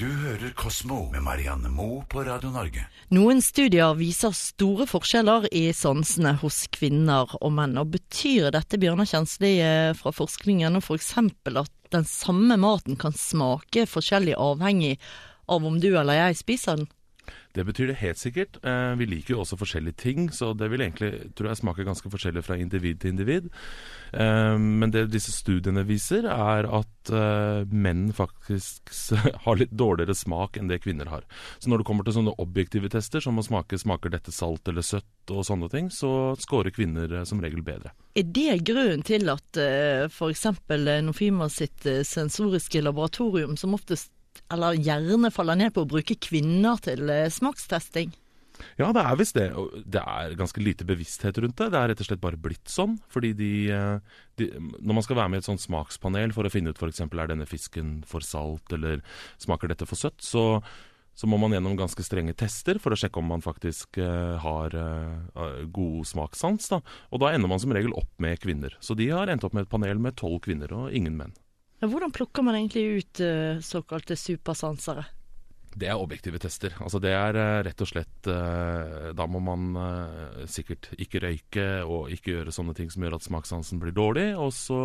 Du hører Kosmo med Marianne Moe på Radio Norge. Noen studier viser store forskjeller i sansene hos kvinner og menn. og Betyr dette Bjørnar Kjensli eh, fra forskningen f.eks. For at den samme maten kan smake forskjellig avhengig av om du eller jeg spiser den? Det betyr det helt sikkert. Eh, vi liker jo også forskjellige ting, så det vil egentlig tror jeg smake ganske forskjellig fra individ til individ. Eh, men det disse studiene viser, er at eh, menn faktisk har litt dårligere smak enn det kvinner har. Så når det kommer til sånne objektive tester, som å smake smaker dette salt eller søtt og sånne ting, så scorer kvinner som regel bedre. Er det grunnen til at f.eks. Nofima sitt sensoriske laboratorium som oftest eller gjerne faller ned på å bruke kvinner til eh, smakstesting? Ja, det er visst det. Det er ganske lite bevissthet rundt det. Det er rett og slett bare blitt sånn. Fordi de, eh, de Når man skal være med i et sånt smakspanel for å finne ut f.eks. er denne fisken for salt, eller smaker dette for søtt, så, så må man gjennom ganske strenge tester for å sjekke om man faktisk uh, har uh, god smakssans. Da. Og da ender man som regel opp med kvinner. Så de har endt opp med et panel med tolv kvinner og ingen menn. Hvordan plukker man egentlig ut uh, såkalte supersansere? Det er objektive tester. Altså det er uh, rett og slett uh, Da må man sikkert ikke røyke og ikke gjøre sånne ting som gjør at smakssansen blir dårlig. Og så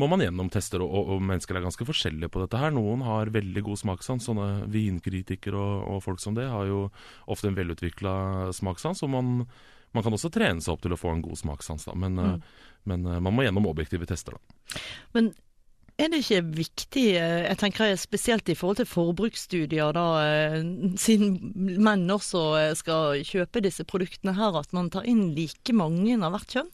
må man gjennom tester, og, og, mennesker er ganske forskjellige på dette her. Noen har veldig god smakssans. Sånne vinkritikere og, og, folk som det har jo ofte en velutvikla smakssans. Og man, man, kan også trene seg opp til å få en god smakssans, da. Men, mm. men man må gjennom objektive tester, da. Men er det ikke viktig, eh, jeg tenker spesielt i forhold til forbruksstudier, da, eh, siden menn også eh, skal kjøpe disse produktene her, at man tar inn like mange av hvert kjønn?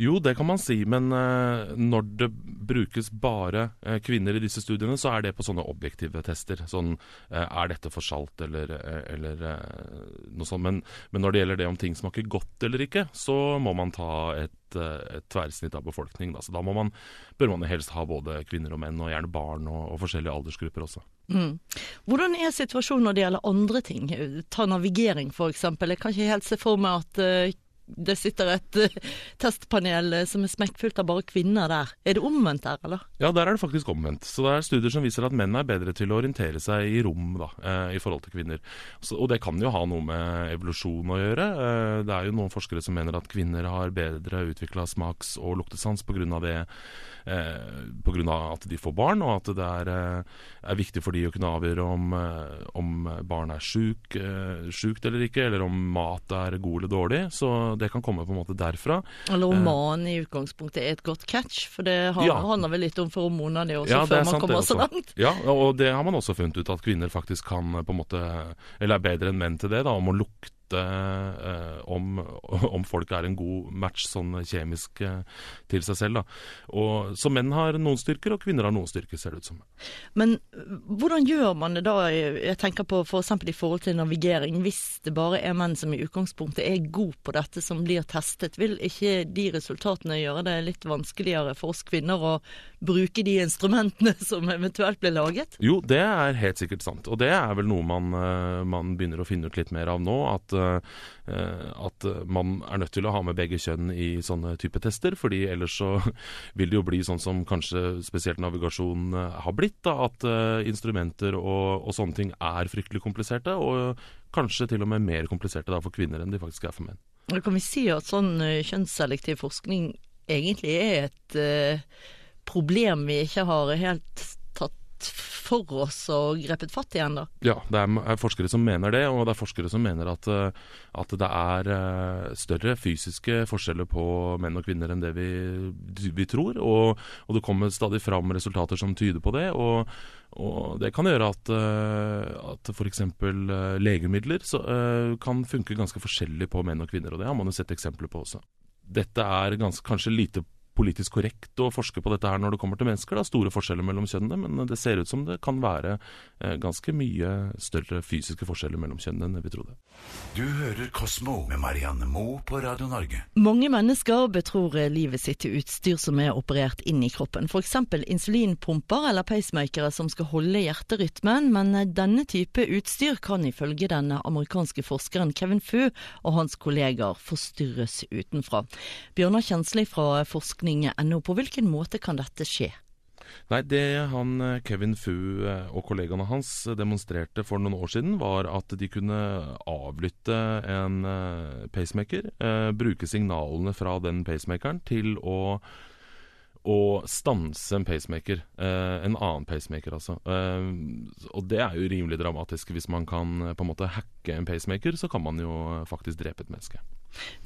Jo, det kan man si, men uh, når det brukes bare uh, kvinner i disse studiene, så er det på sånne objektive tester. Sånn uh, er dette for salt, eller, eller noe sånt. Men, men, når det gjelder det om ting smaker godt eller ikke, så må man ta et, et tverrsnitt av befolkningen. Da. Så da man, bør man helst ha både kvinner og menn, og gjerne barn og, og forskjellige aldersgrupper også. Mm. Hvordan er situasjonen når det gjelder andre ting? Ta navigering f.eks. Jeg kan ikke helt se for meg at det sitter et uh, testpanel eh, som er smekkfullt av bare kvinner der. Er det omvendt der, eller? Ja, der er det faktisk omvendt. Så det er studier som viser at menn er bedre til å orientere seg i rom da, eh, i forhold til kvinner. Så, og det kan jo ha noe med evolusjon å gjøre. Eh, det er jo noen forskere som mener at kvinner har bedre utvikla smaks- og luktesans pga. det. Eh, Pga. at de får barn, og at det er, eh, er viktig for de å kunne avgjøre om, om barn er sjuk, sjukt eller ikke, eller om mat er god eller dårlig. Så det kan komme på en måte derfra. Eller eh, i utgangspunktet er et godt catch, for det har, ja. handler vel litt om feromoner det også, ja, før man kommer så langt. Ja, og det har man også funnet ut, at kvinner faktisk kan på en måte, eller er bedre enn menn til det, da, om å lukte eh, om, om, folk er en god match sånn kjemisk eh, til seg selv. Og, så menn har noen styrker, og kvinner har noen styrker, ser det ut som. Men hvordan gjør man det da, jeg tenker på f.eks. For i forhold til navigering, hvis det bare er menn som i utgangspunktet er god på dette som blir testet, vil ikke de resultatene gjøre det litt vanskeligere for oss kvinner å bruke de instrumentene som eventuelt blir laget? Jo, det er helt sikkert sant. Og det er vel noe man, eh, man begynner å finne ut litt mer av nå. At Eh, at man er nødt til å ha med begge kjønn i sånne type tester. fordi ellers så vil det jo bli sånn som kanskje spesielt navigasjon eh, har blitt. Da, at instrumenter og, og sånne ting er fryktelig kompliserte. Og kanskje til og med mer kompliserte da, for kvinner enn de faktisk er for menn. Kan vi si at sånn kjønnsselektiv forskning egentlig er et uh, problem vi ikke har helt tatt for oss og grepet fatt i ennå? Ja, det er forskere som mener det, og det er forskere som mener at, eh, at det er eh, større fysiske forskjeller på menn og kvinner enn det vi, vi tror. Og, og, det kommer stadig fram resultater som tyder på det. og og Det kan gjøre at, uh, at f.eks. Legemidler så, kan funke ganske forskjellig på menn og kvinner. og Det har man jo sett eksempler på også. Dette er ganske, kanskje lite politisk korrekt å forske på dette her når det kommer til mennesker. Det er store forskjeller mellom kjønnene, men det ser ut som det kan være eh, ganske mye større fysiske forskjeller mellom kjønnene enn vi trodde. Du hører Kosmo med Marianne Moe på Radio Norge. Mange mennesker betror livet sitt til utstyr som er operert inn i kroppen. F.eks. insulinpumper eller pacemakere som skal holde hjerterytmen, men denne type utstyr kan ifølge den amerikanske forskeren Kevin Fu og hans kolleger forstyrres utenfra. Bjørnar Kjensli fra forskning forskning.no. På hvilken måte kan dette skje? Nei, det han eh, Kevin Fu eh, og kollegaene hans demonstrerte for noen år siden, var at de kunne avlytte en eh, pacemaker, eh, bruke signalene fra den pacemakeren til å, å stanse en pacemaker. Eh, en annen pacemaker, altså. Eh, og det er jo rimelig dramatisk. Hvis man kan eh, på en måte hacke en pacemaker, så kan man jo faktisk drepe et menneske.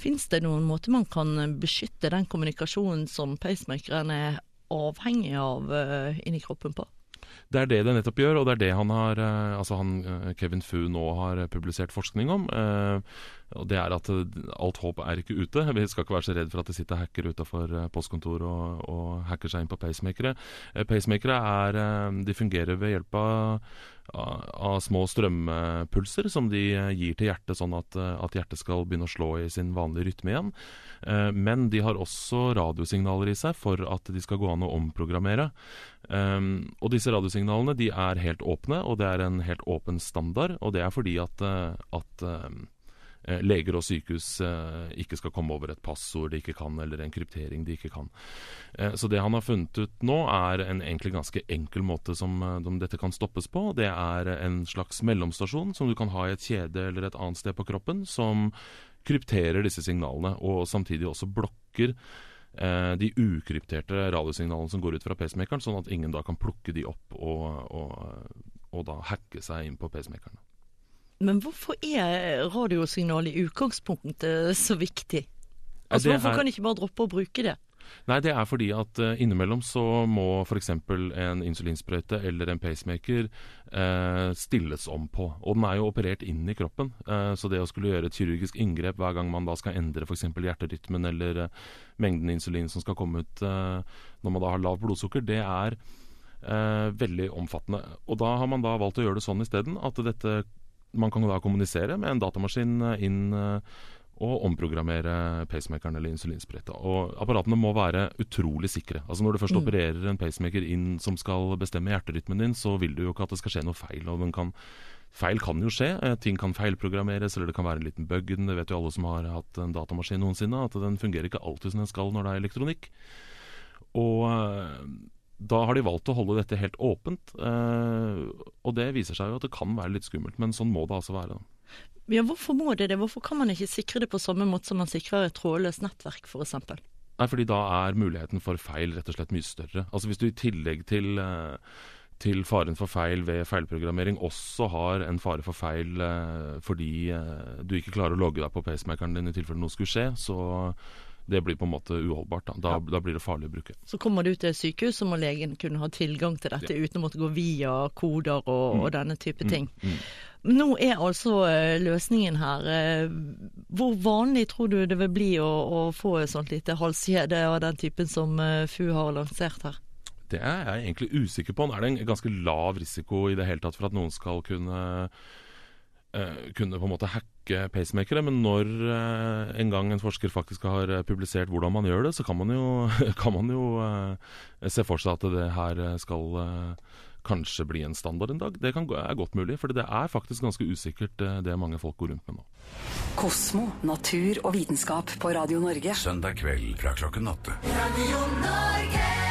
Fins det noen måte man kan beskytte den kommunikasjonen som pacemakeren er avhengig av inni kroppen på? Det er det det nettopp gjør, og det er det han har eh, Altså han, eh, Kevin Fu nå har publisert forskning om. eh, Og det er at eh, alt håp er ikke ute. Vi skal ikke være så redd for at det sitter hacker utafor postkontor og, og hacker seg inn på pacemakere. Eh, Pacemakere er eh, De fungerer ved hjelp av, av, små strømpulser som de eh, gir til hjertet, sånn at, eh, at hjertet skal begynne å slå i sin vanlige rytme igjen. Eh, Men de har også radiosignaler i seg for at de skal gå an å omprogrammere. Um, og disse radiosignalene de er helt åpne, og det er en helt åpen standard. Og det er fordi at, eh, at um, leger og sykehus uh, ikke skal komme over et passord de ikke kan, eller en kryptering de ikke kan. Uh, så det han har funnet ut nå, er en egentlig ganske enkel måte som, som dette kan stoppes på. Det er en slags mellomstasjon som du kan ha i et kjede eller et annet sted på kroppen, som krypterer disse signalene, og samtidig også blokker de ukrypterte radiosignalene som går ut fra pacemakeren, sånn at ingen da kan plukke de opp og, og, og da hacke seg inn på pacemakeren. Men hvorfor er radiosignal i utgangspunktet så viktig? Altså, ja, Hvorfor er- kan de ikke bare droppe å bruke det? Nei, det er fordi at eh, innimellom så må f.eks. en insulinsprøyte eller en pacemaker eh, stilles om på. Og den er jo operert inn i kroppen, eh, så det å skulle gjøre et kirurgisk inngrep hver gang man da skal endre f.eks. hjerterytmen eller eh, mengden insulin som skal komme ut eh, når man da har lavt blodsukker, det er eh, veldig omfattende. Og da har man da valgt å gjøre det sånn isteden at dette man kan da kommunisere med en datamaskin inn og omprogrammere pacemakeren eller insulinsprøyta. Og apparatene må være utrolig sikre. Altså Når du først Mm. opererer en pacemaker inn som skal bestemme hjerterytmen din, så vil du jo ikke at det skal skje noe feil. og den kan Feil kan jo skje. Eh, Ting kan feilprogrammeres, eller det kan være en liten bug i den. Det vet jo alle som har hatt en datamaskin noensinne, at den fungerer ikke alltid som den skal når det er elektronikk. Og eh, da har de valgt å holde dette helt åpent. eh, Og det viser seg jo at det kan være litt skummelt, men sånn må det altså være. da. Ja, Hvorfor må det det? Hvorfor kan man ikke sikre det på samme måte som man sikrer et trådløst nettverk, f.eks.? Nei, fordi da er muligheten for feil rett og slett mye større. Altså Hvis du i tillegg til, eh, til faren for feil ved feilprogrammering også har en fare for feil eh, fordi eh, du ikke klarer å logge deg på pacemakeren din i tilfelle noe skulle skje, så det blir på en måte uholdbart. Da, da, da blir det farlig å bruke. Så kommer du til sykehus, så må legen kunne ha tilgang til dette uten å måtte gå via koder og, og denne type ting. Mm. Nå er altså eh, løsningen her eh, Hvor vanlig tror du det vil bli å, å få et sånt lite halskjede av den typen som eh, FU har lansert her? Det er jeg egentlig usikker på. Er det en ganske lav risiko i det hele tatt for at noen skal kunne kunne på en måte hacke pacemakere, men når en gang en forsker faktisk har publisert hvordan man gjør det, så kan man jo, kan man jo se for seg at det her skal kanskje bli en standard en dag. Det kan, er godt mulig, for det er faktisk ganske usikkert eh, det mange folk går rundt med nå. Kosmo, natur og vitenskap på Radio Norge. Søndag kveld fra klokken åtte. Radio Norge.